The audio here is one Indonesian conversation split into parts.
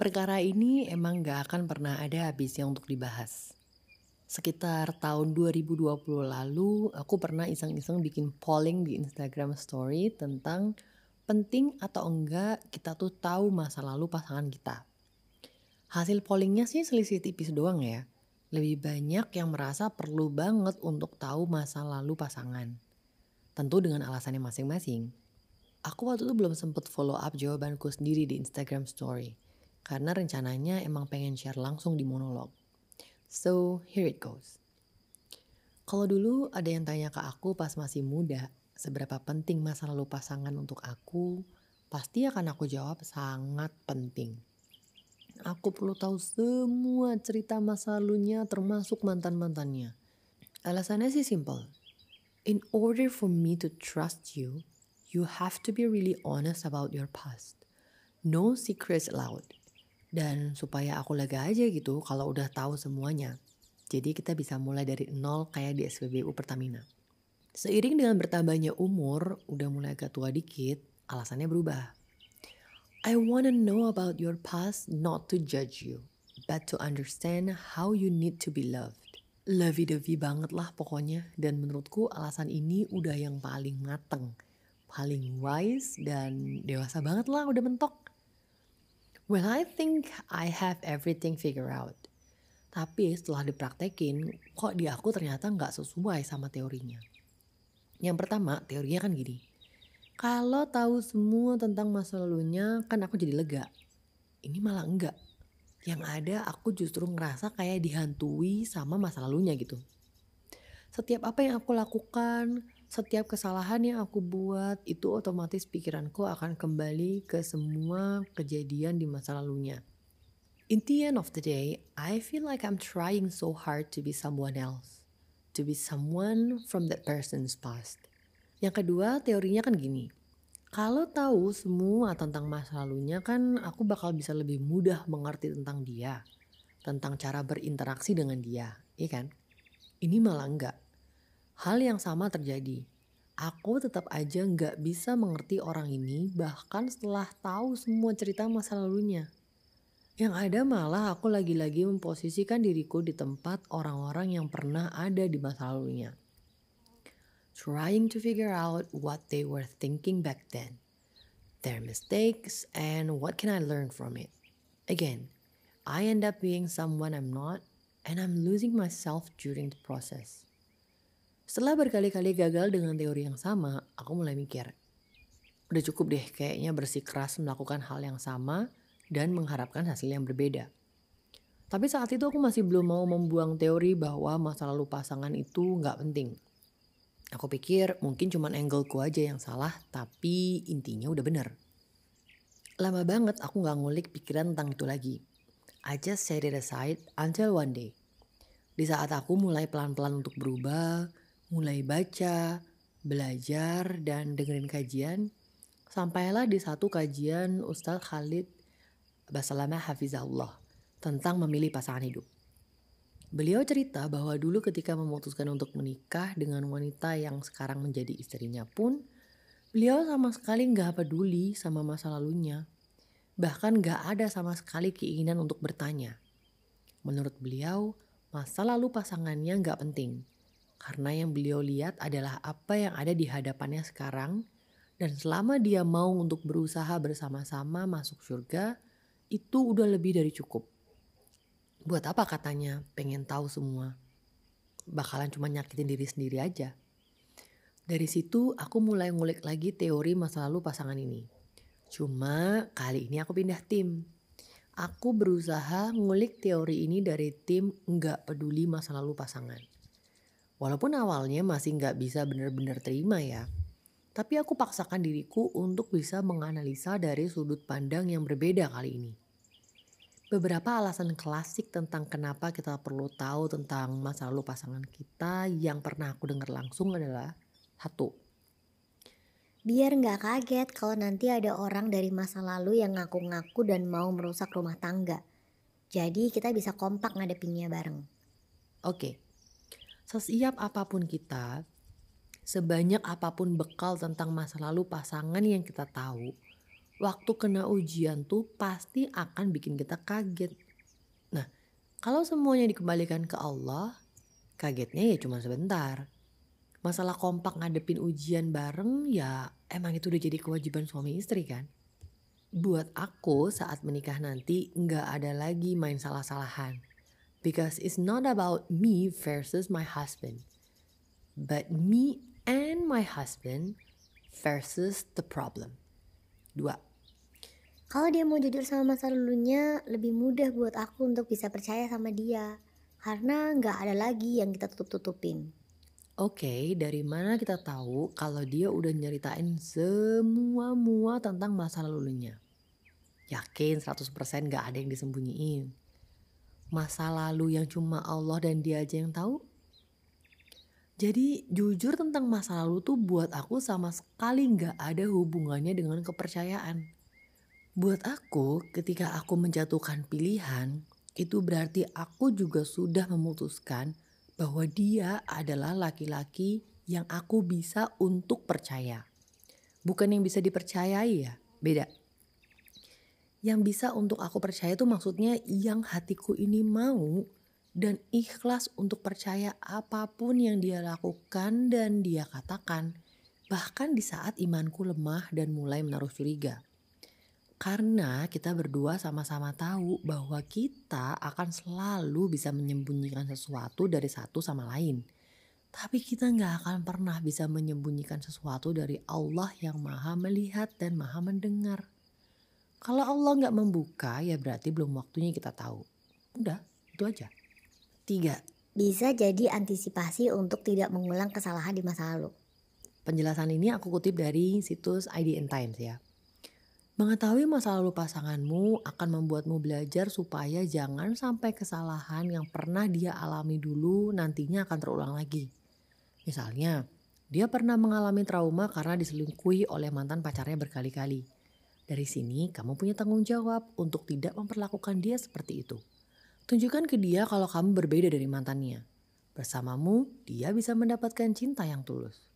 Perkara ini emang gak akan pernah ada habisnya untuk dibahas. Sekitar tahun 2020 lalu, aku pernah iseng-iseng bikin polling di Instagram story tentang penting atau enggak kita tuh tahu masa lalu pasangan kita. Hasil pollingnya sih selisih tipis doang ya. Lebih banyak yang merasa perlu banget untuk tahu masa lalu pasangan. Tentu dengan alasannya masing-masing. Aku waktu itu belum sempet follow up jawabanku sendiri di Instagram story. Karena rencananya emang pengen share langsung di monolog. So, here it goes. Kalau dulu ada yang tanya ke aku pas masih muda, seberapa penting masa lalu pasangan untuk aku, pasti akan aku jawab sangat penting. Aku perlu tahu semua cerita masa lalunya termasuk mantan-mantannya. Alasannya sih simple. In order for me to trust you, you have to be really honest about your past. No secrets allowed. Dan supaya aku lega aja gitu kalau udah tahu semuanya. Jadi kita bisa mulai dari nol kayak di SPBU Pertamina. Seiring dengan bertambahnya umur, udah mulai agak tua dikit, alasannya berubah. I wanna know about your past not to judge you, but to understand how you need to be loved. Lovey-dovey banget lah pokoknya, dan menurutku alasan ini udah yang paling mateng paling wise dan dewasa banget lah udah mentok. Well, I think I have everything figured out. Tapi setelah dipraktekin, kok di aku ternyata nggak sesuai sama teorinya. Yang pertama, teorinya kan gini. Kalau tahu semua tentang masa lalunya, kan aku jadi lega. Ini malah enggak. Yang ada aku justru ngerasa kayak dihantui sama masa lalunya gitu. Setiap apa yang aku lakukan, setiap kesalahan yang aku buat itu otomatis pikiranku akan kembali ke semua kejadian di masa lalunya. In the end of the day, I feel like I'm trying so hard to be someone else. To be someone from that person's past. Yang kedua, teorinya kan gini. Kalau tahu semua tentang masa lalunya kan aku bakal bisa lebih mudah mengerti tentang dia. Tentang cara berinteraksi dengan dia, iya kan? Ini malah enggak Hal yang sama terjadi. Aku tetap aja nggak bisa mengerti orang ini bahkan setelah tahu semua cerita masa lalunya. Yang ada malah aku lagi-lagi memposisikan diriku di tempat orang-orang yang pernah ada di masa lalunya. Trying to figure out what they were thinking back then. Their mistakes and what can I learn from it. Again, I end up being someone I'm not and I'm losing myself during the process. Setelah berkali-kali gagal dengan teori yang sama, aku mulai mikir, udah cukup deh kayaknya bersikeras melakukan hal yang sama dan mengharapkan hasil yang berbeda. Tapi saat itu aku masih belum mau membuang teori bahwa masa lalu pasangan itu nggak penting. Aku pikir mungkin cuma angleku aja yang salah, tapi intinya udah bener. Lama banget aku nggak ngulik pikiran tentang itu lagi. I just set it aside until one day. Di saat aku mulai pelan-pelan untuk berubah, mulai baca, belajar, dan dengerin kajian, sampailah di satu kajian Ustadz Khalid Basalamah Hafizahullah tentang memilih pasangan hidup. Beliau cerita bahwa dulu ketika memutuskan untuk menikah dengan wanita yang sekarang menjadi istrinya pun, beliau sama sekali nggak peduli sama masa lalunya. Bahkan nggak ada sama sekali keinginan untuk bertanya. Menurut beliau, masa lalu pasangannya nggak penting karena yang beliau lihat adalah apa yang ada di hadapannya sekarang dan selama dia mau untuk berusaha bersama-sama masuk surga, itu udah lebih dari cukup. Buat apa katanya pengen tahu semua? Bakalan cuma nyakitin diri sendiri aja. Dari situ aku mulai ngulik lagi teori masa lalu pasangan ini. Cuma kali ini aku pindah tim. Aku berusaha ngulik teori ini dari tim nggak peduli masa lalu pasangan. Walaupun awalnya masih nggak bisa benar-benar terima ya, tapi aku paksakan diriku untuk bisa menganalisa dari sudut pandang yang berbeda kali ini. Beberapa alasan klasik tentang kenapa kita perlu tahu tentang masa lalu pasangan kita yang pernah aku dengar langsung adalah satu. Biar nggak kaget kalau nanti ada orang dari masa lalu yang ngaku-ngaku dan mau merusak rumah tangga. Jadi kita bisa kompak ngadepinnya bareng. Oke, Sesiap apa pun kita, sebanyak apa pun bekal tentang masa lalu pasangan yang kita tahu, waktu kena ujian tuh pasti akan bikin kita kaget. Nah, kalau semuanya dikembalikan ke Allah, kagetnya ya cuma sebentar. Masalah kompak ngadepin ujian bareng ya emang itu udah jadi kewajiban suami istri kan. Buat aku saat menikah nanti nggak ada lagi main salah-salahan. Because it's not about me versus my husband. But me and my husband versus the problem. Dua. Kalau dia mau jujur sama masa lalunya, lebih mudah buat aku untuk bisa percaya sama dia. Karena nggak ada lagi yang kita tutup-tutupin. Oke, dari mana kita tahu kalau dia udah nyeritain semua mua tentang masa lalunya? Yakin 100% gak ada yang disembunyiin. Masa lalu yang cuma Allah dan dia aja yang tahu? Jadi jujur tentang masa lalu tuh buat aku sama sekali gak ada hubungannya dengan kepercayaan. Buat aku ketika aku menjatuhkan pilihan, itu berarti aku juga sudah memutuskan bahwa dia adalah laki-laki yang aku bisa untuk percaya. Bukan yang bisa dipercayai ya, beda. Yang bisa untuk aku percaya itu maksudnya yang hatiku ini mau dan ikhlas untuk percaya apa pun yang dia lakukan dan dia katakan. Bahkan di saat imanku lemah dan mulai menaruh curiga. Karena kita berdua sama-sama tahu bahwa kita akan selalu bisa menyembunyikan sesuatu dari satu sama lain. Tapi kita nggak akan pernah bisa menyembunyikan sesuatu dari Allah yang maha melihat dan maha mendengar. Kalau Allah nggak membuka ya berarti belum waktunya kita tahu. Udah, itu aja. Tiga. Bisa jadi antisipasi untuk tidak mengulang kesalahan di masa lalu. Penjelasan ini aku kutip dari situs IDN Times ya. Mengetahui masa lalu pasanganmu akan membuatmu belajar supaya jangan sampai kesalahan yang pernah dia alami dulu nantinya akan terulang lagi. Misalnya, dia pernah mengalami trauma karena diselingkuhi oleh mantan pacarnya berkali-kali. Dari sini, kamu punya tanggung jawab untuk tidak memperlakukan dia seperti itu. Tunjukkan ke dia kalau kamu berbeda dari mantannya. Bersamamu, dia bisa mendapatkan cinta yang tulus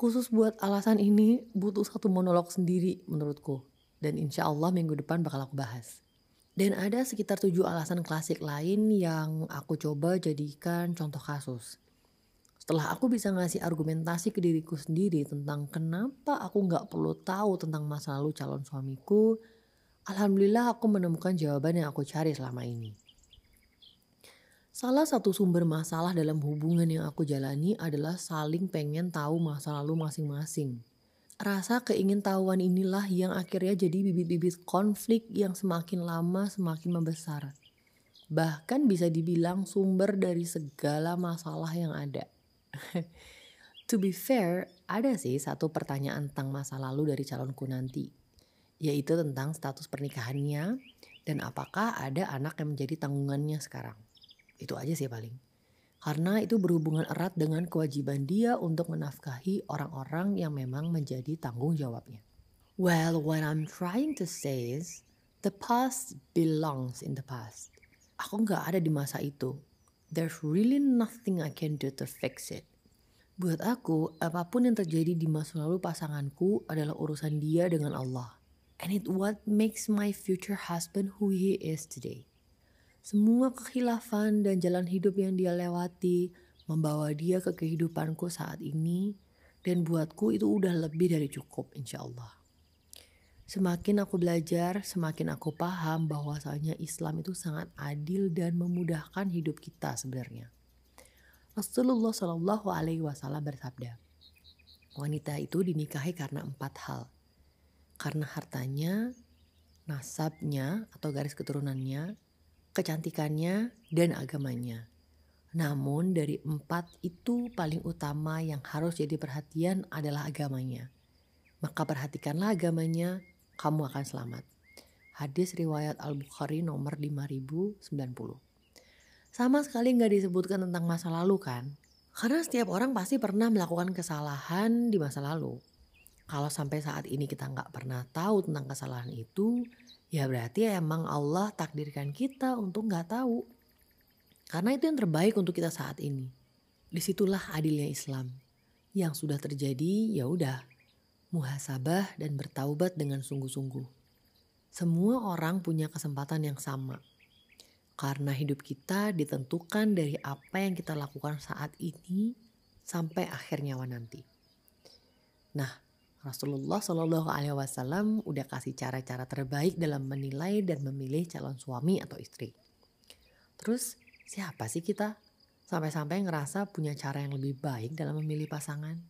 khusus buat alasan ini butuh satu monolog sendiri menurutku. Dan insya Allah minggu depan bakal aku bahas. Dan ada sekitar tujuh alasan klasik lain yang aku coba jadikan contoh kasus. Setelah aku bisa ngasih argumentasi ke diriku sendiri tentang kenapa aku nggak perlu tahu tentang masa lalu calon suamiku, Alhamdulillah aku menemukan jawaban yang aku cari selama ini. Salah satu sumber masalah dalam hubungan yang aku jalani adalah saling pengen tahu masa lalu masing-masing. Rasa keingintahuan inilah yang akhirnya jadi bibit-bibit konflik yang semakin lama semakin membesar. Bahkan bisa dibilang sumber dari segala masalah yang ada. to be fair, ada sih satu pertanyaan tentang masa lalu dari calonku nanti. Yaitu tentang status pernikahannya dan apakah ada anak yang menjadi tanggungannya sekarang. Itu aja sih paling. Karena itu berhubungan erat dengan kewajiban dia untuk menafkahi orang-orang yang memang menjadi tanggung jawabnya. Well, what I'm trying to say is, the past belongs in the past. Aku nggak ada di masa itu. There's really nothing I can do to fix it. Buat aku, apa pun yang terjadi di masa lalu pasanganku adalah urusan dia dengan Allah. And it what makes my future husband who he is today. Semua kekhilafan dan jalan hidup yang dia lewati membawa dia ke kehidupanku saat ini dan buatku itu udah lebih dari cukup insya Allah. Semakin aku belajar, semakin aku paham bahwasanya Islam itu sangat adil dan memudahkan hidup kita sebenarnya. Rasulullah Shallallahu Alaihi Wasallam bersabda, wanita itu dinikahi karena empat hal, karena hartanya, nasabnya atau garis keturunannya, kecantikannya, dan agamanya. Namun dari empat itu paling utama yang harus jadi perhatian adalah agamanya. Maka perhatikanlah agamanya, kamu akan selamat. Hadis riwayat Al-Bukhari nomor 5090. Sama sekali nggak disebutkan tentang masa lalu kan? Karena setiap orang pasti pernah melakukan kesalahan di masa lalu. Kalau sampai saat ini kita nggak pernah tahu tentang kesalahan itu, ya berarti emang Allah takdirkan kita untuk nggak tahu. Karena itu yang terbaik untuk kita saat ini. Di situlah adilnya Islam. Yang sudah terjadi ya udah. Muhasabah dan bertaubat dengan sungguh-sungguh. Semua orang punya kesempatan yang sama. Karena hidup kita ditentukan dari apa yang kita lakukan saat ini sampai akhir nyawa nanti. Nah, Rasulullah Shallallahu Alaihi Wasallam udah kasih cara-cara terbaik dalam menilai dan memilih calon suami atau istri. Terus siapa sih kita sampai-sampai ngerasa punya cara yang lebih baik dalam memilih pasangan?